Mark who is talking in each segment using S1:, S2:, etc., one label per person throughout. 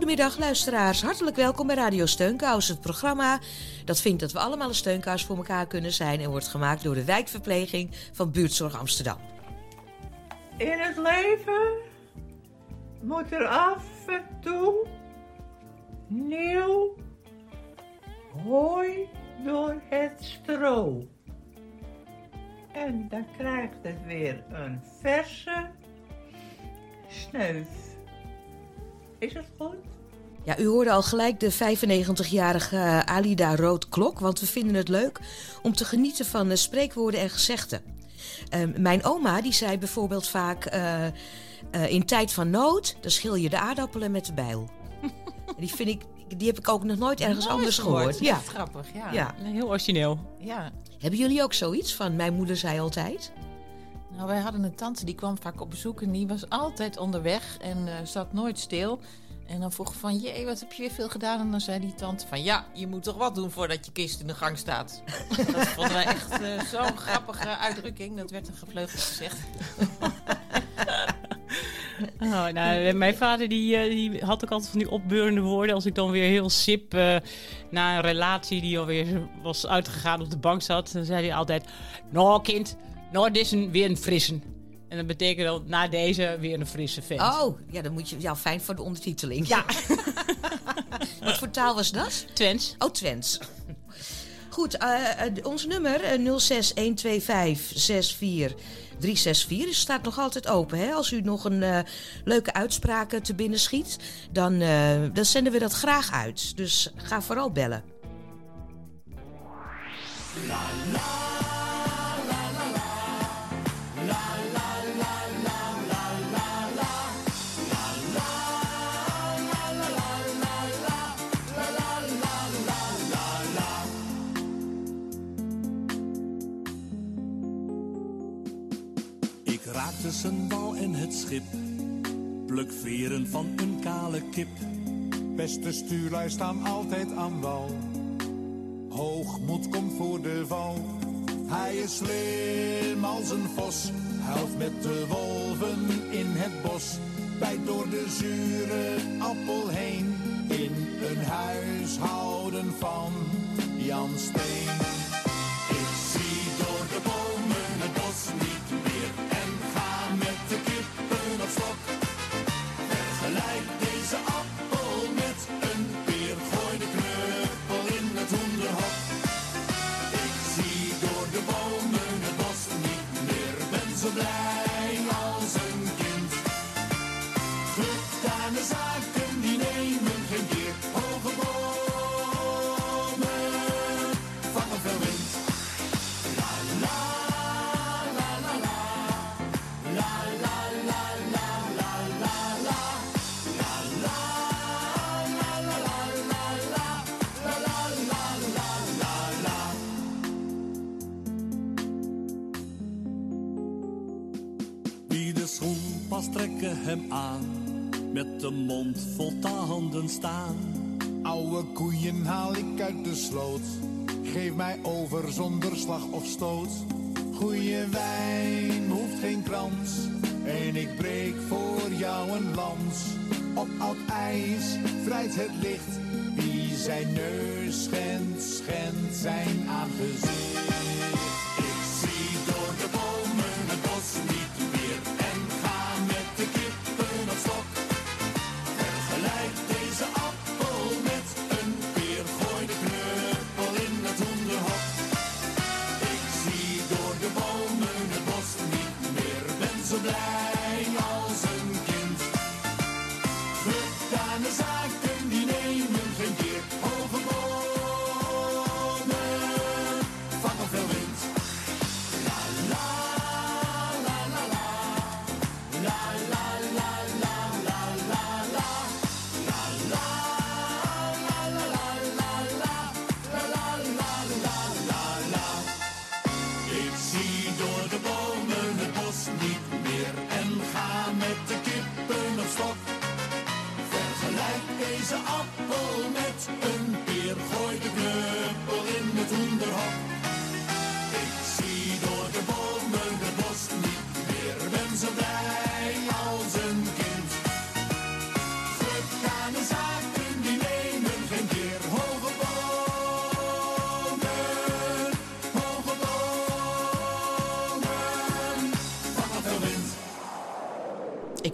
S1: Goedemiddag luisteraars, hartelijk welkom bij Radio Steunkous, het programma dat vindt dat we allemaal een steunkous voor elkaar kunnen zijn en wordt gemaakt door de wijkverpleging van Buurtzorg Amsterdam.
S2: In het leven moet er af en toe nieuw hooi door het stro. En dan krijgt het weer een verse sneuf. Is goed?
S1: Ja, u hoorde al gelijk de 95-jarige Alida Roodklok, want we vinden het leuk om te genieten van de spreekwoorden en gezegden. Ehm, mijn oma die zei bijvoorbeeld vaak: eh, eh, in tijd van nood, dan schil je de aardappelen met de bijl. die vind ik, die heb ik ook nog nooit ergens anders
S3: gehoord.
S1: gehoord.
S3: Ja,
S1: Ja.
S3: grappig. Ja.
S1: Ja.
S3: Heel origineel. Ja.
S1: Hebben jullie ook zoiets van? Mijn moeder zei altijd.
S3: Nou, wij hadden een tante die kwam vaak op bezoek en die was altijd onderweg en eh, zat nooit stil. En dan vroeg van, jee, wat heb je weer veel gedaan? En dan zei die tante van, ja, je moet toch wat doen voordat je kist in de gang staat. dat vonden wij echt eh, zo'n grappige uitdrukking. Dat werd een gevleugeld gezegd.
S4: Oh, nou, mijn vader die, eh, die had ook altijd van die opbeurende woorden. Als ik dan weer heel sip eh, na een relatie die alweer was uitgegaan op de bank zat, dan zei hij altijd: Nou, kind, nou, dit is een, weer een frissen. En dat betekent dan na deze weer een frisse vent.
S1: Oh, ja, dan moet je. Ja, fijn voor de ondertiteling. Ja. Wat voor taal was dat?
S4: Twents.
S1: Oh, Twents. Goed, eh, eh, ons nummer eh, 0612564 staat nog altijd open. Hè? Als u nog een leuke uitspraak te binnen schiet, dan, eh, dan zenden we dat graag uit. Dus ga vooral bellen.
S5: Schip. Pluk veren van een kale kip.
S6: Beste stuurlui staan altijd aan wal. Hoogmoed komt voor de val. Hij is slim als een vos. Huilt met de wolven in het bos. Bijt door de zure appel heen. In een huishouden van Jan Steen. Zonder slag of stoot. Goeie wijn hoeft geen krans. En ik breek voor jou een lans. Op oud ijs vrijt het licht. Wie zijn neus schendt, schendt zijn aangezicht.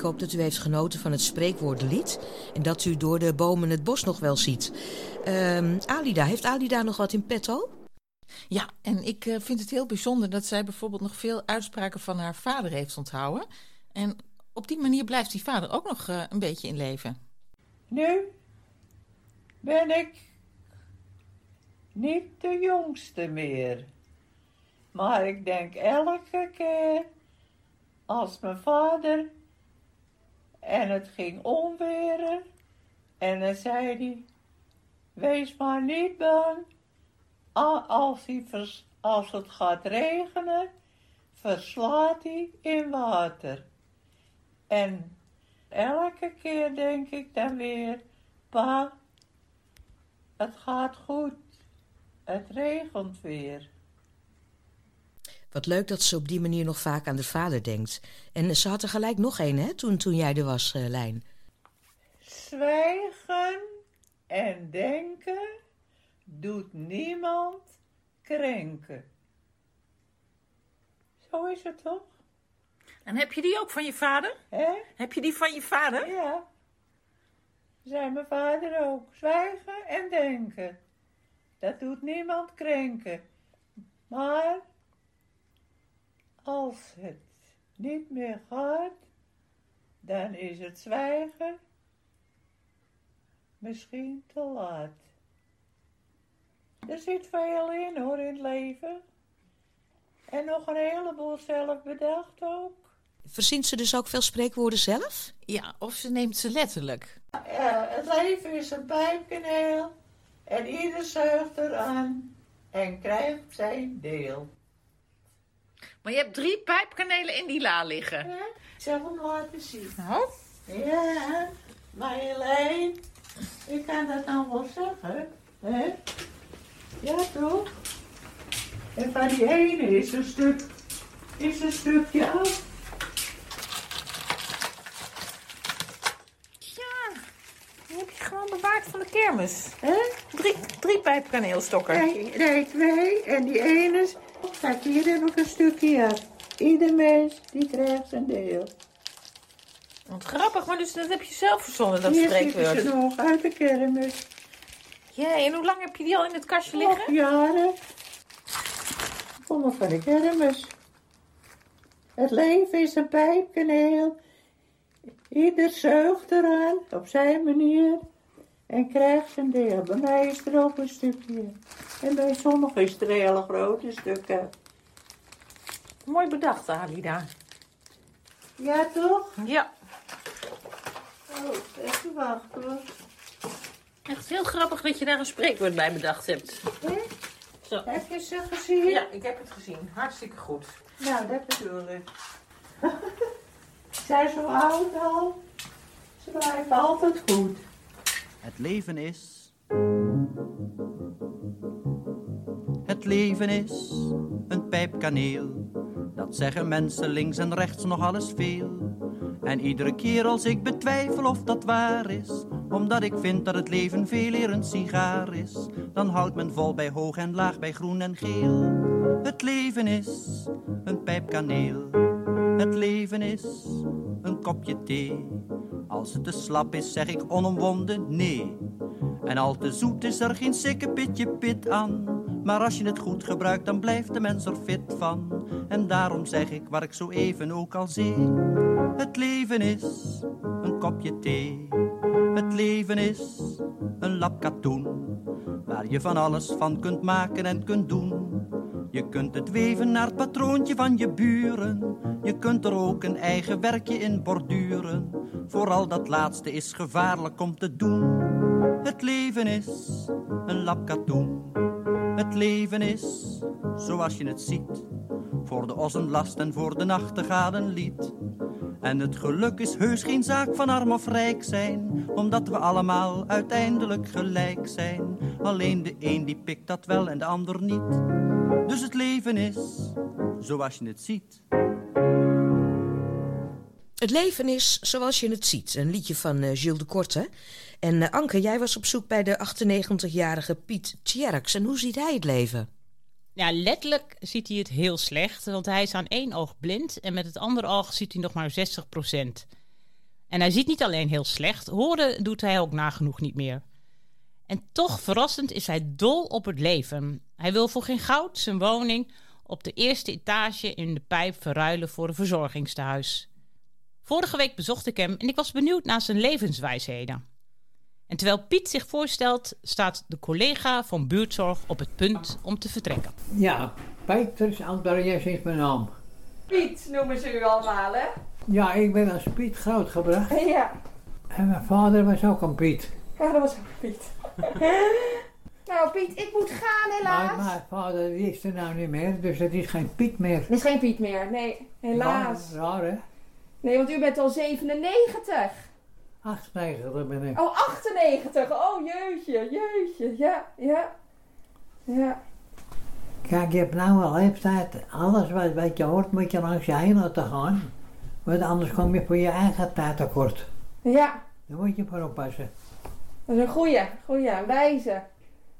S1: Hoop dat u heeft genoten van het spreekwoordenlied. En dat u door de bomen het bos nog wel ziet. Ehm, Alida, heeft Alida nog wat in petto?
S3: Ja, en ik eh, vind het heel bijzonder dat zij bijvoorbeeld nog veel uitspraken van haar vader heeft onthouden. En op die manier blijft die vader ook nog eh, een beetje in leven.
S2: Nu ben ik niet de jongste meer. Maar ik denk elke keer als mijn vader en het ging onweren en dan zei hij, wees maar niet bang, als, als het gaat regenen, verslaat hij in water. En elke keer denk ik dan weer, pa, het gaat goed, het regent weer.
S1: Wat leuk dat ze op die manier nog vaak aan de vader denkt. En ze had er gelijk nog een, hè, toen, toen jij er was, eh, Lijn.
S2: Zwijgen en denken doet niemand krenken. Zo is het toch?
S3: En heb je die ook van je vader?
S2: Hè?
S3: Heb je die van je vader?
S2: Ja. Zei mijn vader ook. Zwijgen en denken. Dat doet niemand krenken. Maar als het niet meer gaat, dan is het zwijgen misschien te laat. Er zit veel in hoor in het leven. En nog een heleboel zelf bedacht ook.
S1: Verzint ze dus ook veel spreekwoorden zelf?
S3: Ja, of ze neemt ze letterlijk.
S2: Ja, het leven is een pijpkaneel en ieder zuigt eraan en krijgt zijn deel.
S3: Maar je hebt drie pijpkanelen in die la liggen.
S2: Ja, ik zal hem laten zien.
S3: Nou?
S2: Ja, ik kan dat nou wel zeggen, hè? Ja, toch? En van die ene is een stuk, is een stukje af.
S3: Ja, die heb je gewoon bewaard van de kermis.
S2: Hè?
S3: Drie, drie pijpkaneelstokken.
S2: Nee, nee, twee. En die ene, kijk, hier heb ik een stukje af. Ieder mens, die krijgt zijn deel.
S3: Wat grappig, maar dus dat heb je zelf verzonnen, dat
S2: Hier
S3: spreekwoord.
S2: ze nog uit de kermis.
S3: Jee, en hoe lang heb je die al in het kastje
S2: Nog
S3: liggen?
S2: jaren. Kom maar van de kermis. Het leven is een pijpkaneel. Ieder zuigt eraan op zijn manier en krijgt zijn deel. Bij mij is er ook een stukje. En bij sommigen is er hele grote stukken.
S3: Mooi bedacht, Alida.
S2: Ja, toch?
S3: Ja,
S2: Oh, even wachten hoor.
S3: echt heel grappig dat je daar een spreekwoord bij bedacht hebt.
S2: Hè?
S3: Zo.
S2: Heb je ze gezien?
S3: Ja, ik heb het gezien. Hartstikke goed.
S2: Nou, dat bedoel ik. Zijn zo oud al. Ze blijven altijd goed.
S7: Het leven is. Leven is een pijpkaneel. Dat zeggen mensen links en rechts nog alles veel. En iedere keer als ik betwijfel of dat waar is, omdat ik vind dat het leven veel eer een sigaar is, dan houdt men vol bij hoog en laag, bij groen en geel. Het leven is een pijpkaneel. Het leven is een kopje thee. Als het te slap is, zeg ik onomwonden nee. En al te zoet is er geen sikke pitje pit aan. Maar als je het goed gebruikt, dan blijft de mens er fit van. En daarom zeg ik waar ik zo even ook al zie. Het leven is een kopje thee. Het leven is een lap katoen. Waar je van alles van kunt maken en kunt doen. Je kunt het weven naar het patroontje van je buren. Je kunt er ook een eigen werkje in borduren. Vooral dat laatste is gevaarlijk om te doen. Het leven is een lap katoen. Het leven is zoals je het ziet. Voor de ossen last en voor de nachtegaal een lied. En het geluk is heus geen zaak van arm of rijk zijn, omdat we allemaal uiteindelijk gelijk zijn. Alleen de een die pikt dat wel en de ander niet. Dus het leven is zoals je het ziet.
S1: Het leven is zoals je het ziet. Een liedje van eh, Gilles de Korte. En eh, Anke, jij was op zoek bij de 98-jarige Piet Tjerks. En hoe ziet hij het leven?
S4: Ja, letterlijk ziet hij het heel slecht, want hij is aan één oog blind en met het andere oog ziet hij nog maar 60% En hij ziet niet alleen heel slecht, horen doet hij ook nagenoeg niet meer. En toch verrassend is hij dol op het leven. Hij wil voor geen goud zijn woning op de eerste etage in de pijp verruilen voor een verzorgingstehuis. Vorige week bezocht ik hem en ik was benieuwd naar zijn levenswijsheden. En terwijl Piet zich voorstelt, staat de collega van buurtzorg op het punt om te vertrekken.
S8: Ja, Peter Andreas is mijn naam.
S9: Piet noemen ze u allemaal, hè?
S8: Ja, ik ben als Piet grootgebracht.
S9: Ja.
S8: En mijn vader was ook een Piet.
S9: Ja, dat was ook Piet. nou, Piet, ik moet gaan helaas.
S8: Maar mijn vader die is er nou niet meer, dus het is geen Piet meer.
S9: Er is geen Piet meer, nee, helaas.
S8: Raar, raar hè?
S9: Nee, want u bent al 97.
S8: 98 ben ik.
S9: Oh, 98. Oh, jeetje, jeetje. Ja, ja. Ja.
S8: Kijk, je hebt nou een leeftijd, alles wat, wat je hoort moet je langs je heen laten gaan. Want anders kom je voor je eigen tijd tekort.
S9: Ja,
S8: Daar moet je voor oppassen.
S9: dat is een goeie, goeie, wijze.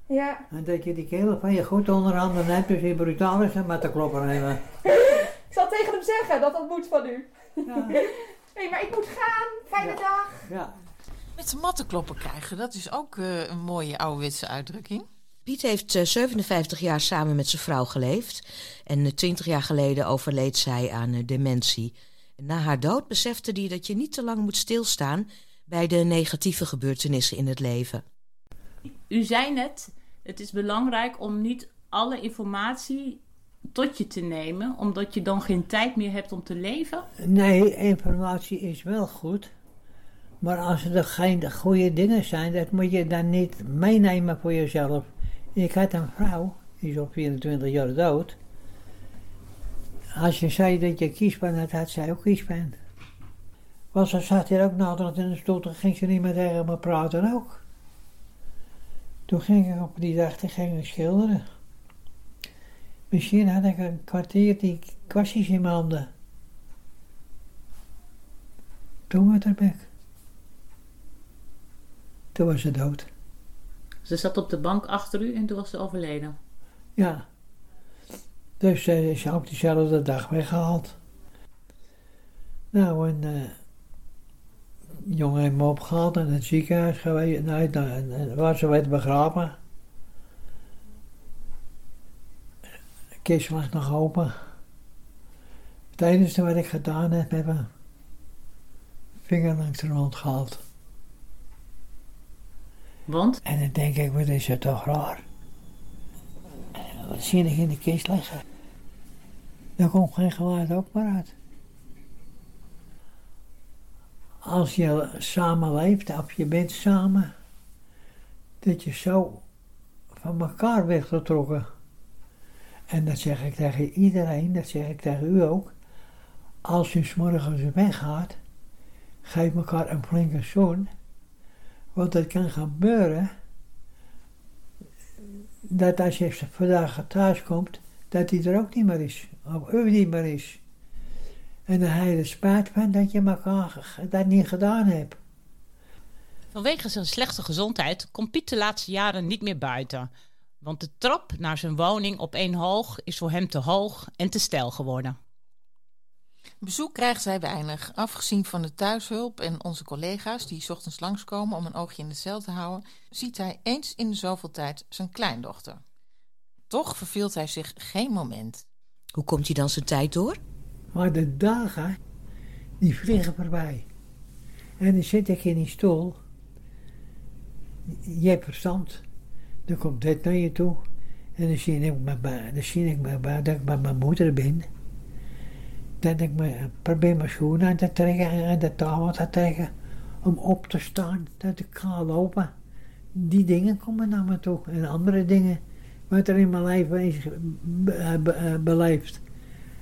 S9: Ja.
S8: En dat je die kerel van je goed onder handen hebt, dus hij brutaal is en met de klopper nemen.
S9: Ik zal tegen hem zeggen dat dat moet van u.
S8: Ja.
S9: Nee, maar ik moet gaan. Fijne dag.
S8: Ja.
S3: Met de mattenkloppen krijgen, dat is ook eh, een mooie ouderwetse uitdrukking.
S1: Piet heeft eh, 57 jaar samen met zijn vrouw geleefd. En eh, 20 jaar geleden overleed zij aan eh, dementie. En na haar dood besefte hij dat je niet te lang moet stilstaan bij de negatieve gebeurtenissen in het leven.
S4: U zei net, het is belangrijk om niet alle informatie tot je te nemen, omdat je dan geen tijd meer hebt om te leven.
S8: Nee, informatie is wel goed. Maar als er geen goede dingen zijn, dat moet je dan niet meenemen voor jezelf. Ik had een vrouw, die is al 24 jaar dood. Als je zei dat je kiespijn had, had zij ook kiespijn. Want ze zat hier ook naderhand in de stoel, toen ging ze niet meer tegen me praten ook. Toen ging ik op die dag, ging ik schilderen. Misschien had ik een kwartier die kwastjes in mijn handen. Toen werd er bek. Toen was ze dood.
S4: Ze zat op de bank achter u en toen was ze overleden.
S8: Ja. Dus ze is ook diezelfde dag weggehaald. Nou, en eh jongen heeft me opgehaald in het ziekenhuis geweest. Nee, en waar ze werd begraven. Kist lag nog open. Het enige wat ik gedaan heb, heb mijn vinger langs de rond gehaald.
S4: Want?
S8: En dan denk ik, wat is het toch raar. Wat zie ik in de kist liggen? Daar komt geen geluid ook maar uit. Als je samen leeft, of je bent samen, dat je zo van elkaar werd getrokken. En dat zeg ik tegen iedereen, dat zeg ik tegen u ook. Als u 's morgens weggaat, geef elkaar een flinke zoen. Want het kan gebeuren dat als je vandaag thuis komt, dat hij er ook niet meer is. Of u niet meer is. En dan je er spijt van dat je elkaar dat niet gedaan hebt.
S4: Vanwege zijn slechte gezondheid komt Piet de laatste jaren niet meer buiten. Want de trap naar zijn woning op één hoog is voor hem te hoog en te steil geworden.
S3: Bezoek krijgt hij weinig. Afgezien van de thuishulp en onze collega's die 's ochtends langskomen om een oogje in de cel te houden, ziet hij eens in de zoveel tijd zijn kleindochter. Toch verveelt hij zich geen moment.
S1: Hoe komt hij dan zijn tijd door?
S8: Maar de dagen, die vliegen voorbij. En dan zit ik in die stoel. Je hebt verstand. Dan komt dit naar je toe. En dan zie ik, mijn, ba- dan zie ik mijn, ba- dat ik bij mijn moeder ben. Dat ik me, probeer mijn schoenen aan te trekken en aan de tafel te trekken. Om op te staan, dat ik kan lopen. Die dingen komen naar me toe. En andere dingen wat er in mijn leven is be- eh, be- eh, beleefd.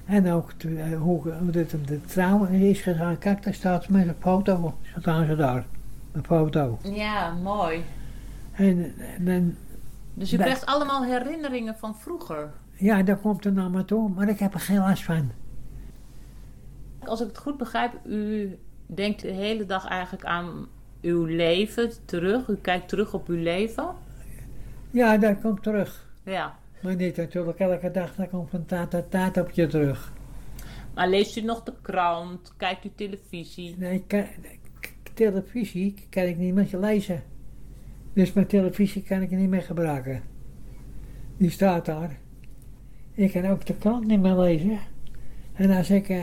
S8: En ook te- eh, hoe, hoe dit de trouw is gegaan. Kijk, daar staat met een foto. Staan ze daar. Een foto.
S4: Ja, mooi.
S8: En, en dan,
S4: Dus u
S8: Dat-
S4: krijgt allemaal herinneringen van vroeger.
S8: ja, dat komt er naar me toe. Maar ik heb er geen last van.
S4: Als ik het goed begrijp, u denkt de hele dag eigenlijk aan uw leven terug. U kijkt terug op uw leven.
S8: Ja, dat komt terug.
S4: Ja.
S8: Maar niet natuurlijk elke dag. Dat komt van tijd tot tijd op je terug.
S4: Maar leest u nog de krant? Kijkt u televisie?
S8: Nee, televisie kan ik niet meer lezen. Dus mijn televisie kan ik niet meer gebruiken. Die staat daar. Ik kan ook de krant niet meer lezen. En als ik eh,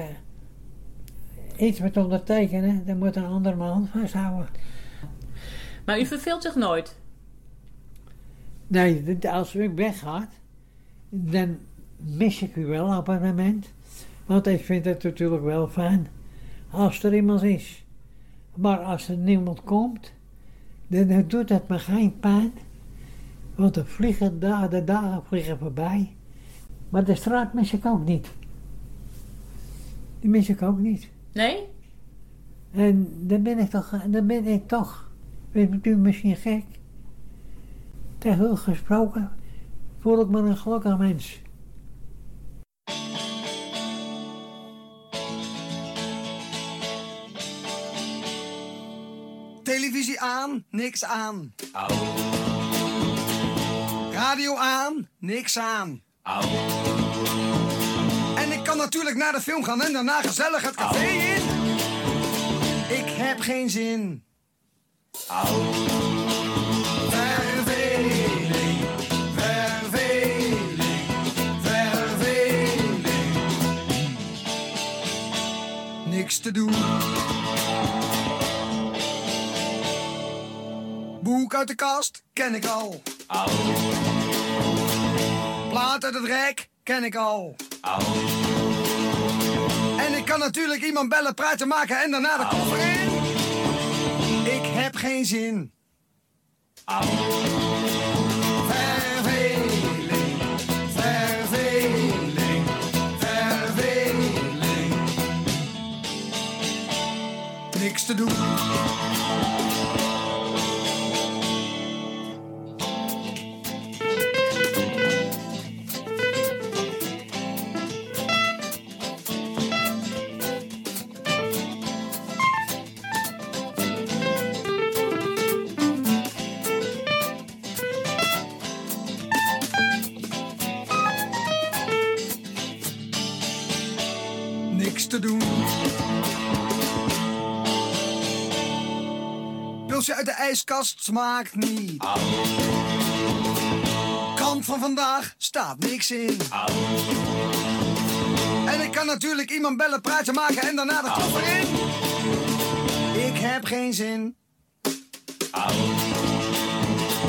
S8: iets moet ondertekenen, dan moet een ander mijn hand vasthouden.
S4: Maar u verveelt zich nooit?
S8: Nee, als u weggaat, dan mis ik u wel op een moment. Want ik vind het natuurlijk wel fijn als er iemand is. Maar als er niemand komt, dan, doet het me geen pijn. Want de, vliegen, da- de dagen vliegen voorbij. Maar de straat mis ik ook niet. Die mis ik ook niet.
S4: Nee?
S8: En dan ben ik toch, dan ben ik toch, bent u misschien gek, tegen u gesproken, voel ik me een gelukkig mens.
S10: Televisie aan, niks aan. Radio aan, niks aan. En ik kan natuurlijk naar de film gaan en daarna gezellig het café in. Ik heb geen zin. Verveling, verveling, verveling. Niks te doen. Boek uit de kast, ken ik al. Plaat uit het rek, ken ik al. En ik kan natuurlijk iemand bellen, praten, maken en daarna de koffer in. Ik heb geen zin. Verveling, verveling, verveling. Niks te doen. Pilsje uit de ijskast smaakt niet. Krant van vandaag staat niks in. En ik kan natuurlijk iemand bellen, praatje maken en daarna de koffer in. Ik heb geen zin.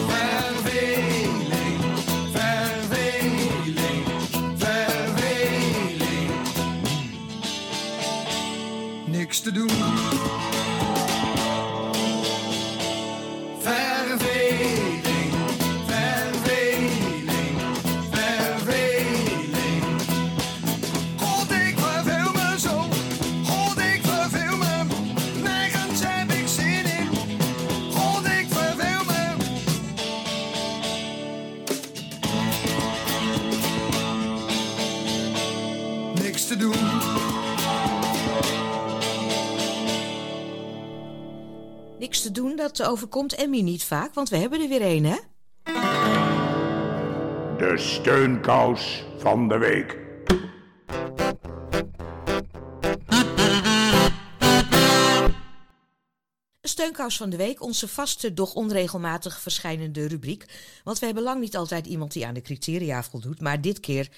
S10: Verveling, verveling, verveling. Niks te doen.
S1: Dat overkomt Emmy niet vaak, want we hebben er weer een, hè?
S11: De steunkous van de week.
S1: De steunkous van de week, onze vaste, doch onregelmatig verschijnende rubriek. Want we hebben lang niet altijd iemand die aan de criteria voldoet. Maar dit keer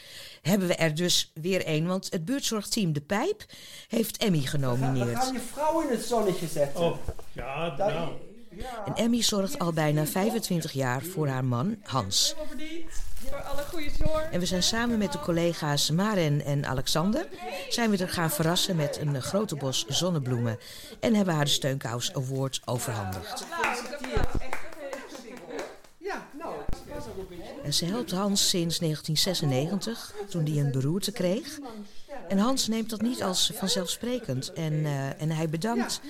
S1: hebben we er dus weer één. Want het buurtzorgteam De Pijp heeft Emmy
S12: We
S1: genomineerd.
S12: gaan je vrouw in het zonnetje zetten.
S13: Oh, ja,
S12: Dat-
S13: nou.
S1: En Emmy zorgt al bijna 25 jaar voor haar man Hans.
S14: Voor alle goede zorg.
S1: En we zijn samen met de collega's Maren en Alexander... zijn we er gaan verrassen met een grote bos zonnebloemen... en hebben haar de Steunkous Award overhandigd. En ze helpt Hans sinds 1996, toen hij een beroerte kreeg. En Hans neemt dat niet als vanzelfsprekend. En, eh, en hij bedankt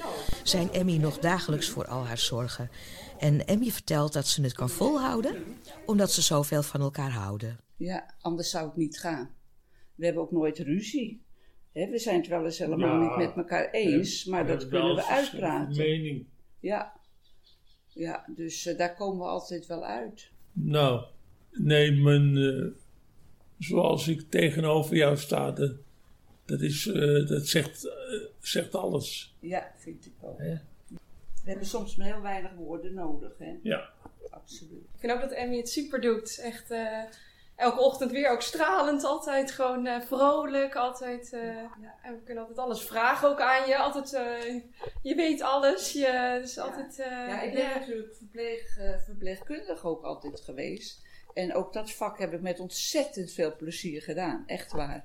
S1: zijn Emmy nog dagelijks voor al haar zorgen. En Emmy vertelt dat ze het kan volhouden, omdat ze zoveel van elkaar houden.
S15: Ja, anders zou het niet gaan. We hebben ook nooit ruzie. Hè, we zijn het wel eens helemaal
S13: Ja,
S15: niet met elkaar eens, maar dat kunnen we uitpraten.
S13: Mening.
S15: Ja, ja dus eh, daar komen we altijd wel uit.
S13: Nou, nee, mijn, eh, zoals ik tegenover jou sta, dat, dat, is, eh, dat zegt, eh, zegt alles.
S15: Ja, vind ik ook. We hebben soms maar heel weinig woorden nodig. Hè?
S13: Ja.
S15: Absoluut.
S14: Ik vind ook dat Emmy het super doet. Echt eh, elke ochtend weer ook stralend. Altijd gewoon eh, vrolijk. Altijd, eh, ja, en we kunnen altijd alles vragen ook aan je. Altijd, eh, je weet alles. Je, dus altijd, eh,
S15: Ja, ik ben
S14: ja.
S15: natuurlijk verpleeg, eh, verpleegkundig ook altijd geweest. En ook dat vak heb ik met ontzettend veel plezier gedaan. Echt waar.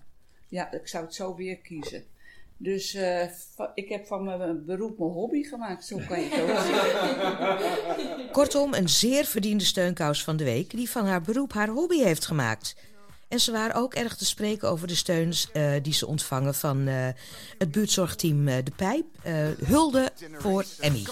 S15: Ja, ik zou het zo weer kiezen. Dus eh, ik heb van mijn beroep mijn hobby gemaakt. Zo kan je het ook zien.
S16: Kortom, een zeer verdiende steunkous van de week die van haar beroep haar hobby heeft gemaakt. En ze waren ook erg te spreken over de steuns eh, die ze ontvangen van eh, het buurtzorgteam eh, De Pijp. Eh, hulde voor Emmy.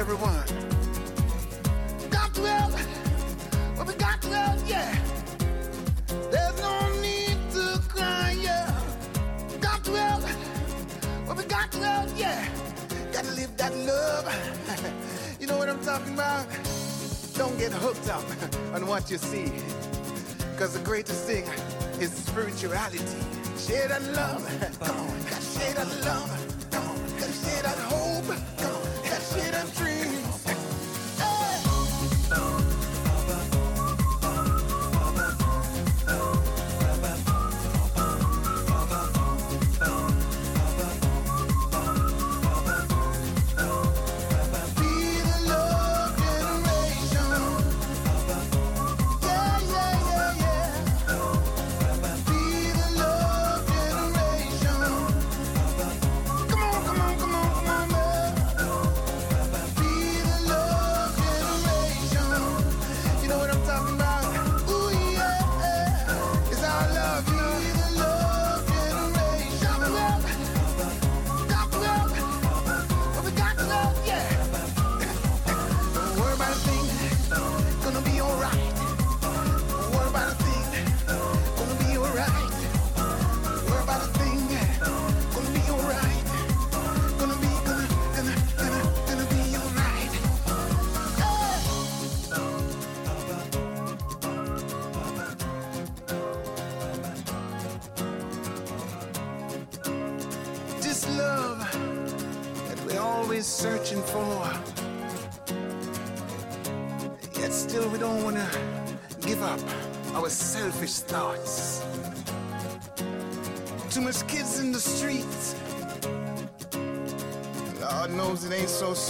S17: Everyone. Got to help, but we got to help, yeah. There's no need to cry, yeah. Got to help, but we got to help, yeah. Gotta live that love. you know what I'm talking about? Don't get hooked up on what you see. Cause the greatest thing is spirituality. Share that love. Come on, share that love. Come on, share that hope. Come on, share that dreams.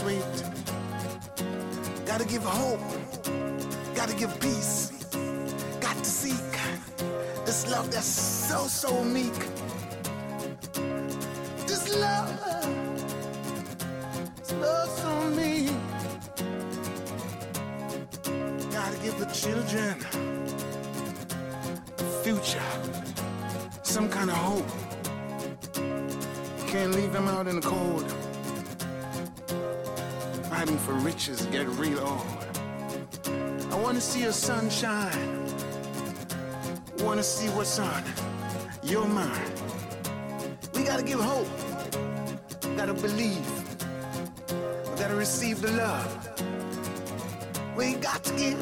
S16: Sweet. Gotta give hope. Gotta give peace. Got to seek this love that's so, so meek. This love, this love so meek. Gotta give the children a future, some kind of hope. Can't leave them out in the cold. For riches get real old. I wanna see a sunshine. Wanna see what's on your mind. We gotta give hope. Gotta believe. We gotta receive the love. We got to give.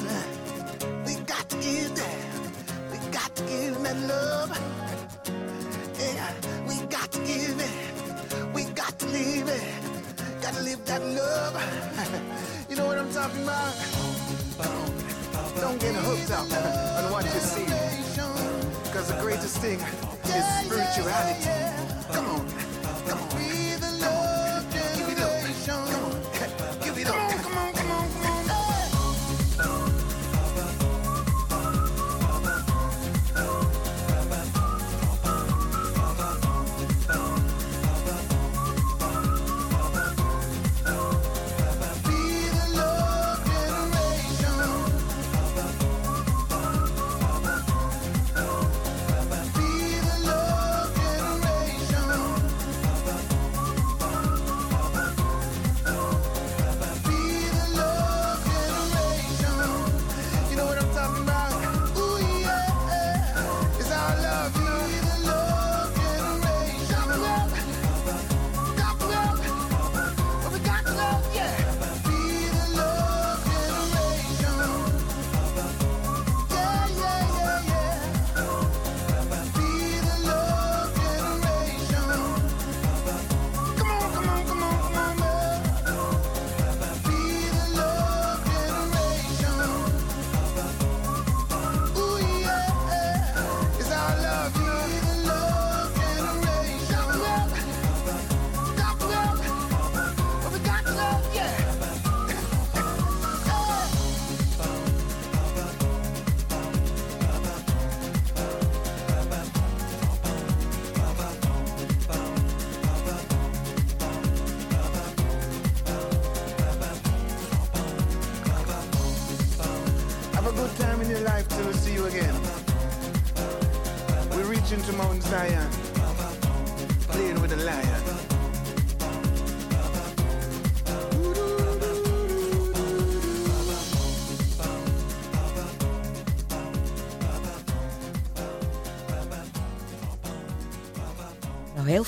S16: We got to give that. We got to give that love. Gotta that love. you know what I'm talking about? Don't get hooked up on what you see. Because the greatest thing is spirituality. Come on.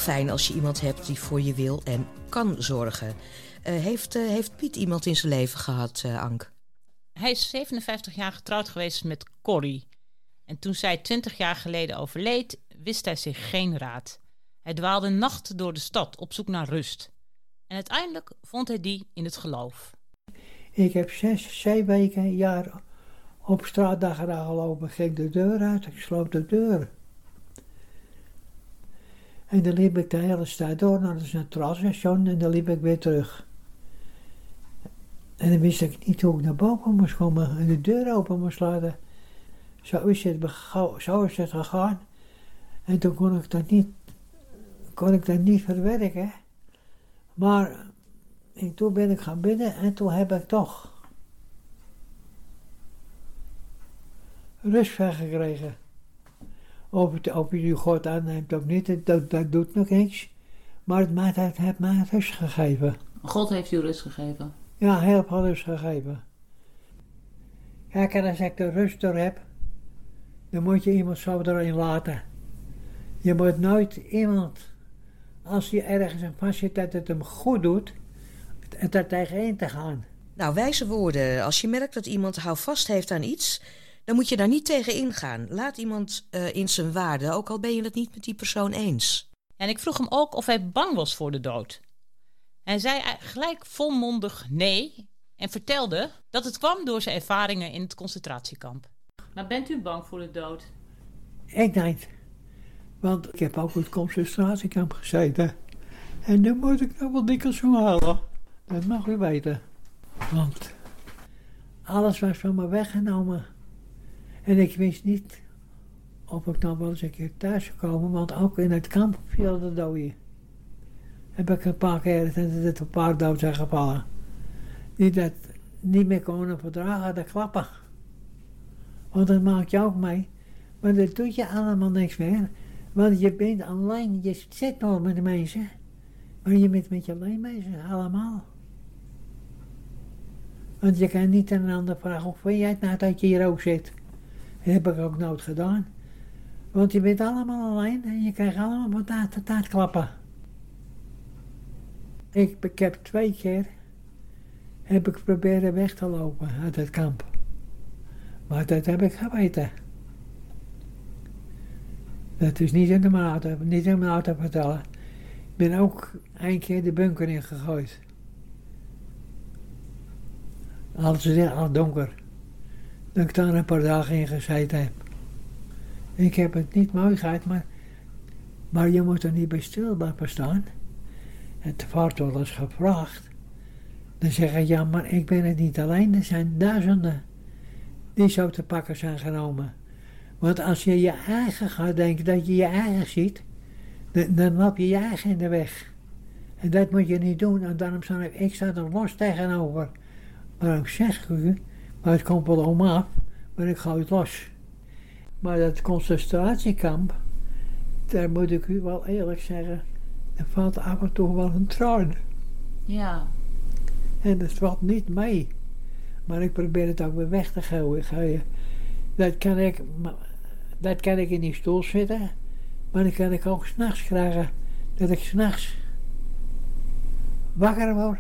S1: Fijn als je iemand hebt die voor je wil en kan zorgen. Eh, heeft, eh, heeft Piet iemand in zijn leven gehad, eh, Ank?
S4: Hij is 57 jaar getrouwd geweest met Corrie. En toen zij 20 jaar geleden overleed, wist hij zich geen raad. Hij dwaalde nachten door de stad op zoek naar rust. En uiteindelijk vond hij die in het geloof.
S8: Ik heb zes, zeven weken, een jaar op straat daar gelopen. Ik ging de deur uit, ik sloot de deur. En dan liep ik de hele stad door naar het centraalstation en dan liep ik weer terug. En dan wist ik niet hoe ik naar boven moest komen en de deur open moest laten. Zo is het, zo het gegaan. En toen kon ik dat niet, kon ik dat niet verwerken. Maar en toen ben ik gaan bidden en toen heb ik toch rust van gekregen. Of, het, of je nu God aanneemt of niet, dat, dat doet nog niks. Maar het, maakt- het heeft mij rust gegeven.
S3: God heeft u rust gegeven.
S8: Ja, heel veel rust gegeven. Kijk, en als ik de rust er heb, dan moet je iemand zo erin laten. Je moet nooit iemand, als je ergens een vast zit, dat het hem goed doet, het er tegenin te gaan.
S1: Nou, wijze woorden. Als je merkt dat iemand houvast heeft aan iets, dan moet je daar niet tegen ingaan. Laat iemand eh, in zijn waarde, ook al ben je het niet met die persoon eens.
S4: En ik vroeg hem ook of hij bang was voor de dood.
S3: Hij zei gelijk volmondig nee en vertelde dat het kwam door zijn ervaringen in het concentratiekamp. Maar bent u bang voor de dood?
S8: Ik niet. Want ik heb ook in het concentratiekamp gezeten. En nu moet ik nog wel dikwijls zo halen. Dat mag u weten. Want alles was van me weggenomen. En ik wist niet of ik nog wel eens een keer thuis zou komen. Want ook in het kamp viel de doden. Heb ik een paar keer dat een paar dood zijn gevallen. Die dat niet meer konden verdragen, de klappen. Want dat maak je ook mee. Maar dat doet je allemaal niks meer. Want je bent alleen, je zit nog met de mensen. Maar je bent met je alleen bezig, allemaal. Want je kan niet een ander vragen, hoe vind jij het nou dat je hier ook zit? Heb ik ook nooit gedaan. Want je bent allemaal alleen en je krijgt allemaal wat taart, taart klappen. Ik, ik heb twee keer heb ik proberen weg te lopen uit het kamp. Maar dat heb ik geweten. Dat is niet in de auto, niet in mijn auto vertellen. Ik ben ook een keer de bunker ingegooid. Alles is al donker. Dat ik daar een paar dagen in gezeten heb. Ik heb het niet mooi gehad, maar, maar je moet er niet bij stil blijven staan. Het wordt wel eens gevraagd. Dan zeggen ja, maar ik ben het niet alleen. Er zijn duizenden die zo te pakken zijn genomen. Want als je je eigen gaat denken dat je je eigen ziet, dan, dan je je eigen in de weg. En dat moet je niet doen. En daarom sta ik, ik sta er los tegenover. Maar ik zeg u, maar het komt wel om af, maar ik ga het los. Maar dat concentratiekamp, daar moet ik u wel eerlijk zeggen, er valt af en toe wel een traan.
S3: Ja.
S8: En dat valt niet mee. Maar ik probeer het ook weer weg te gooien. Dat kan ik, dat kan ik in die stoel zitten. Maar dat kan ik ook s'nachts krijgen. Dat ik s'nachts wakker word.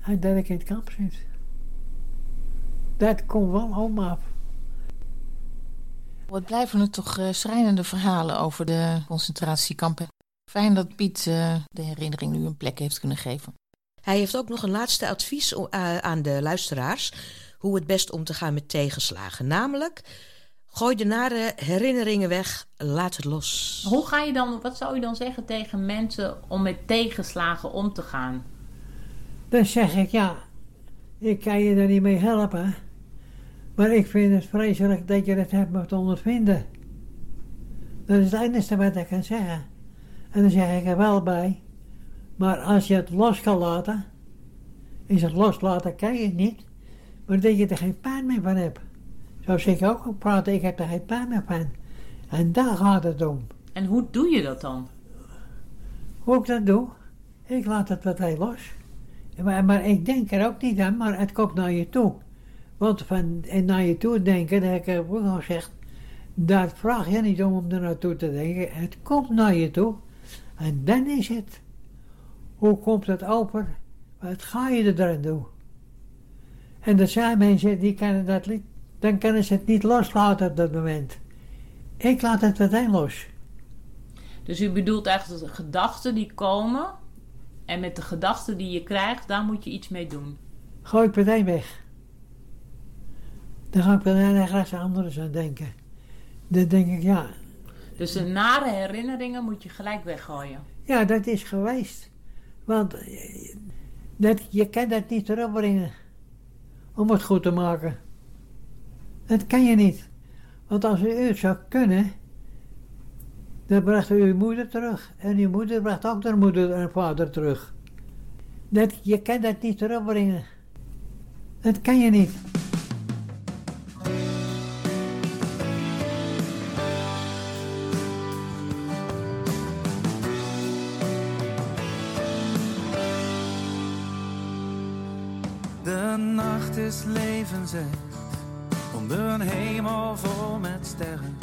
S8: En dat ik in het kamp zit. Dat komt wel om af.
S3: Wat blijven er toch uh, schrijnende verhalen over de concentratiekampen. Fijn dat Piet uh, de herinnering nu een plek heeft kunnen geven.
S1: Hij heeft ook nog een laatste advies aan de luisteraars. Hoe het best om te gaan met tegenslagen. Namelijk, gooi de nare herinneringen weg, laat het los.
S3: Hoe ga je dan, wat zou je dan zeggen tegen mensen om met tegenslagen om te gaan?
S8: Dan zeg ik, ja, ik kan je daar niet mee helpen. Maar ik vind het vreselijk dat je het hebt moeten ondervinden. Dat is het enige wat ik kan zeggen. En dan zeg ik er wel bij. Maar als je het los kan laten, is het loslaten kan je niet, maar dat je er geen pijn meer van hebt. Zo zeg ik ook praten, ik heb er geen pijn meer van. En daar gaat het om.
S3: En hoe doe je dat dan?
S8: Hoe ik dat doe? Ik laat het meteen los. Maar, maar ik denk er ook niet aan, maar het komt naar je toe. Want van en naar je toe denken, dat heb ik ook al gezegd, daar vraag je niet om om er naartoe te denken. Het komt naar je toe. En dan is het. Hoe komt het open? Wat ga je er doen? En er zijn mensen die kunnen dat niet, dan kunnen ze het niet loslaten op dat moment. Ik laat het meteen los.
S3: Dus u bedoelt eigenlijk dat de gedachten die komen en met de gedachten die je krijgt, daar moet je iets mee doen.
S8: Gooi ik meteen weg. Dan ga ik meteen ergens anders aan denken. Dan denk ik, ja.
S3: Dus de nare herinneringen moet je gelijk weggooien.
S8: Ja, dat is geweest. Want dat, je kan dat niet terugbrengen om het goed te maken. Dat kan je niet. Want als u het zou kunnen, dan bracht u uw moeder terug. En uw moeder bracht ook haar moeder en vader terug. Dat, je kan dat niet terugbrengen. Dat kan je niet.
S18: Onder een hemel vol met sterren.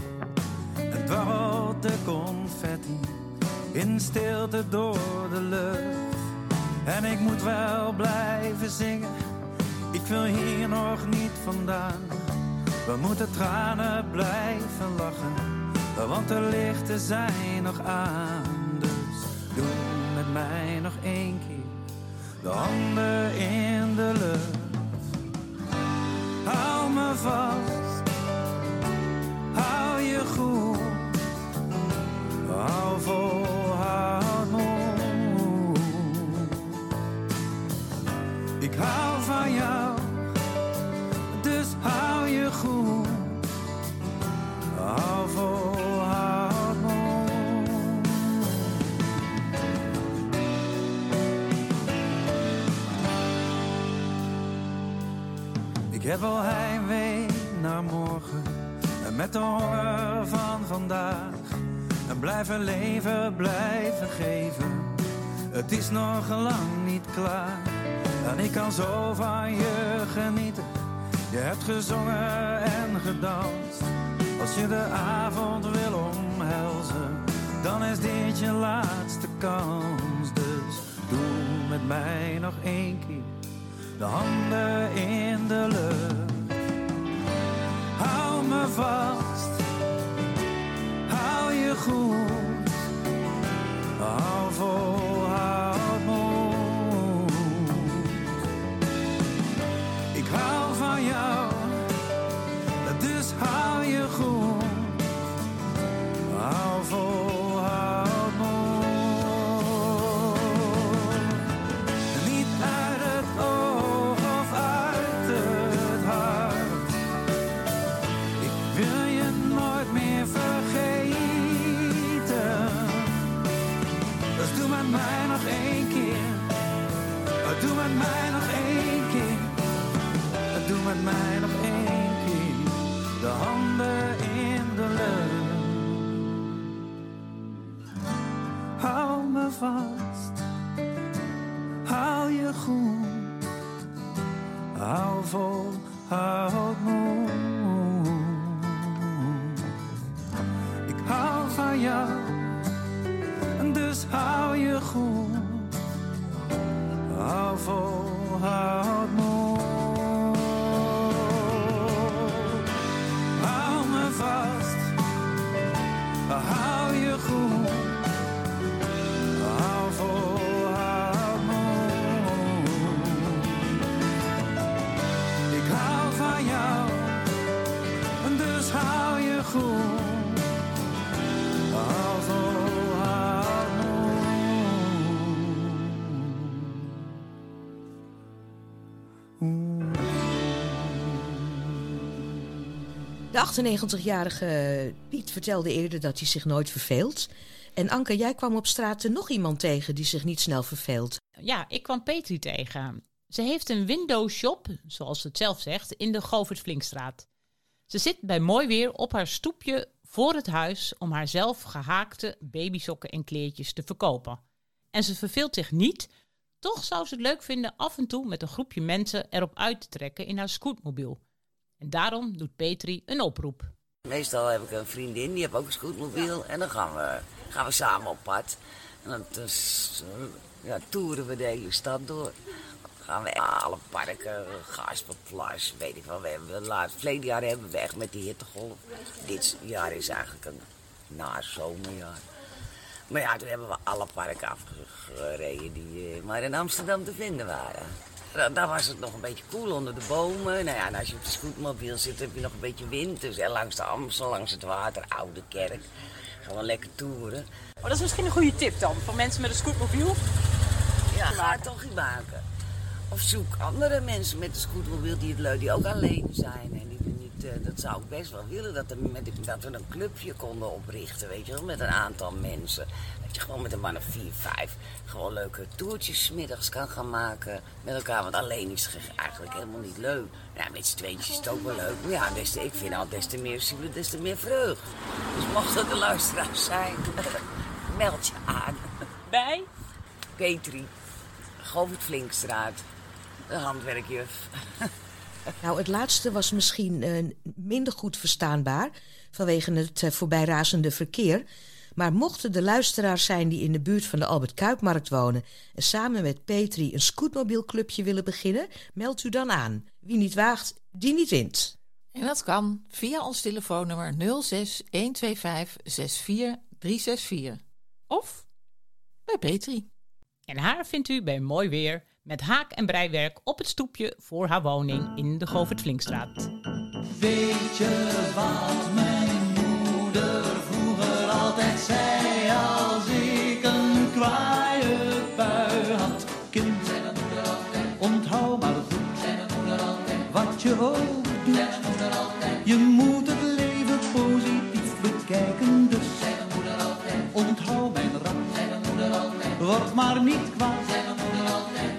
S18: Het dwarrelt de confetti in stilte door de lucht. En ik moet wel blijven zingen, ik wil hier nog niet vandaan. We moeten tranen blijven lachen, want de lichten zijn nog aan. Dus doe met mij nog één keer de handen in de lucht. Hou me vast, hou je goed, hou vol, houd moed. Ik hou van jou, dus hou je goed, hou vol, Ik heb al heimwee naar morgen en met de honger van vandaag. En blijven leven, blijven geven. Het is nog lang niet klaar. En ik kan zo van je genieten. Je hebt gezongen en gedanst. Als je de avond wil omhelzen, dan is dit je laatste kans. Dus doe met mij nog één keer de handen in hou De
S1: 98-jarige Piet vertelde eerder dat hij zich nooit verveelt. En Anke, jij kwam op straat nog iemand tegen die zich niet snel verveelt.
S4: Ja, ik kwam Petri tegen. Ze heeft een windowshop, zoals ze het zelf zegt, in de Govert Flinkstraat. Ze zit bij mooi weer op haar stoepje voor het huis om haar zelf gehaakte babysokken en kleertjes te verkopen. En ze verveelt zich niet, toch zou ze het leuk vinden af en toe met een groepje mensen erop uit te trekken in haar scootmobiel. En daarom doet Petri een oproep.
S19: Meestal heb ik een vriendin, die heeft ook een scootmobiel. En dan gaan we, gaan we samen op pad. En dan dus, eh, ja, toeren we de hele stad door. Dan gaan we alle parken, Gasperplas, weet ik wel. We hebben, laatst, verleden jaar hebben we weg met die hittegolf. Dit jaar is eigenlijk een na zomerjaar. Maar ja, toen hebben we alle parken afgereden die eh, maar in Amsterdam te vinden waren. Da- Daar was het nog een beetje koel onder de bomen. Nou ja, en als je op de scootmobiel zit, heb je nog een beetje wind. Dus langs de Amstel, langs het water, Oude Kerk. Gewoon lekker toeren.
S20: Maar dat is misschien een goede tip dan voor mensen met een scootmobiel.
S19: Ja, ga het toch niet maken. Of zoek andere mensen met een scootmobiel die het leuk, die ook alleen zijn. En die eh, dat zou ik best wel willen, dat, er met, dat we een clubje konden oprichten, weet je wel, met een aantal mensen. Dat je gewoon met een man of vier, vijf gewoon leuke toertjes middags kan gaan maken met elkaar. Want alleen is het eigenlijk helemaal niet leuk. Ja, met z'n tweetjes is het ook wel leuk. Maar ja, des te, ik vind al des te meer zielen, des te meer vreugd. Dus mocht dat de luisteraars zijn, meld je aan.
S20: Bij?
S19: Petri, Govert Flinkstraat, de handwerkjuf.
S1: Nou, het laatste was misschien eh, minder goed verstaanbaar vanwege het eh, voorbijrazende verkeer. Maar mochten er luisteraars zijn die in de buurt van de Albert Kuipmarkt wonen en samen met Petri een scootmobielclubje willen beginnen, meld u dan aan. Wie niet waagt, die niet wint.
S3: En dat kan via ons telefoonnummer 06 125 64 364. Of bij Petri.
S4: En haar vindt u bij mooi weer met haak- en breiwerk op het stoepje voor haar woning in de Govert Flinkstraat.
S7: Weet je wat mijn moeder vroeger altijd zei als ik een kwaaie bui had? Kind, onthoud maar goed wat je ook doet. Je moet het leven positief bekijken, dus onthoud mijn raad. Word maar niet kwaad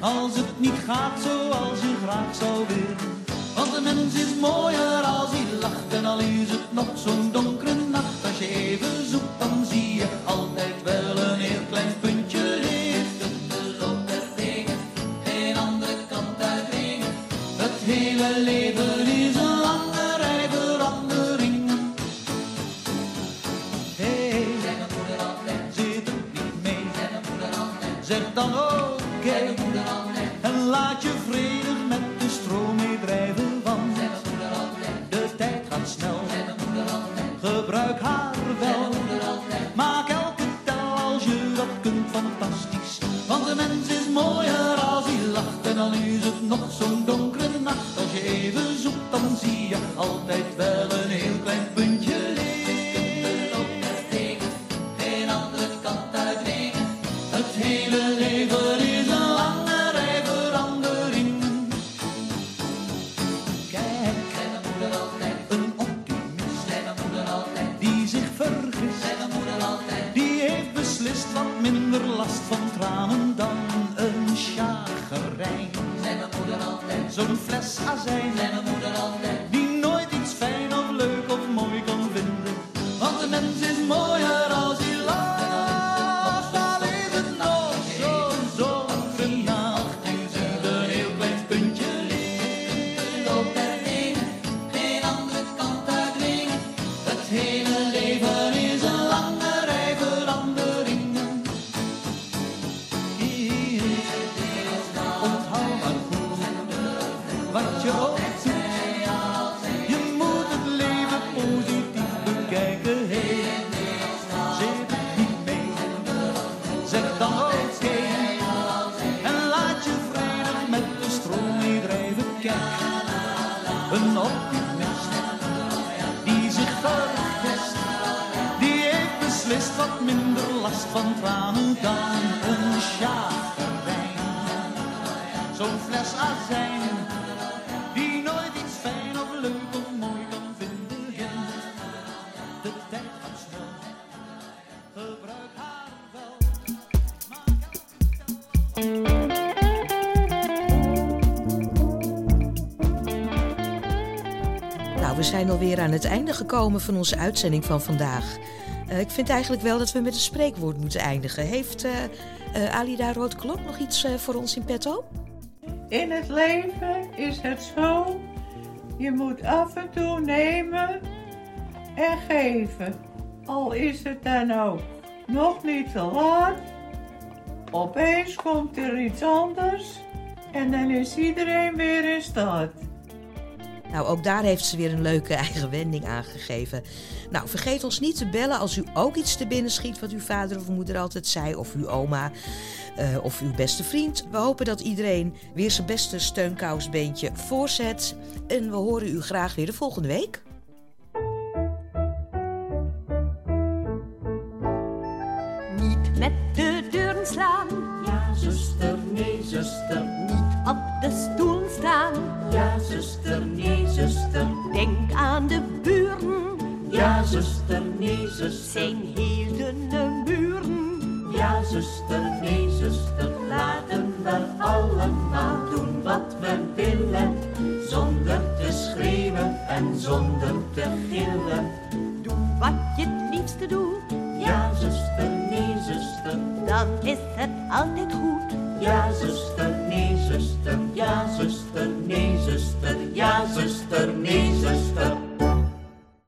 S7: als het niet gaat zoals je graag zou willen. Want de mens is mooier als hij lacht en al is het nog zo'n donkere nacht. Als je even zoekt, dan zie je altijd wel chagrijn. Zo'n fles azijn die nooit het
S1: einde gekomen van onze uitzending van vandaag. Eh, ik vind eigenlijk wel dat we met een spreekwoord moeten eindigen. Heeft eh eh, Alida Roodklok nog iets voor ons in petto?
S2: In het leven is het zo, je moet af en toe nemen en geven. Al is het dan ook nog niet te laat. Opeens komt er iets anders en dan is iedereen weer in staat.
S1: Nou, ook daar heeft ze weer een leuke eigen wending aangegeven. Nou, vergeet ons niet te bellen als u ook iets te binnen schiet wat uw vader of moeder altijd zei, of uw oma, eh, of uw beste vriend. We hopen dat iedereen weer zijn beste steunkousbeentje voorzet. En we horen u graag weer de volgende week.
S21: Niet met de deuren slaan.
S7: Ja, zuster, nee, zuster.
S21: Niet op de stoel staan.
S7: Ja, zuster, nee, zuster.
S21: Denk aan de buren.
S7: Ja, zuster, nee, zuster.
S21: Zijn dunne muren.
S7: Ja, zuster, nee, zuster. Laten we allemaal doen wat we willen. Zonder te schreeuwen en zonder te gillen.
S21: Doe wat je het liefste doet.
S7: Ja, zuster, nee, zuster.
S21: Dan is het altijd goed ja zuster, nee zuster,
S7: ja zuster, nee zuster, ja zuster, nee zuster.